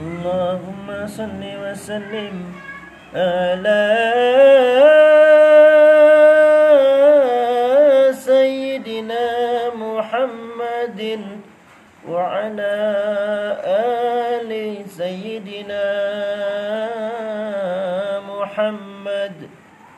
اللهم صل وسلم على سيدنا محمد وعلى آل سيدنا محمد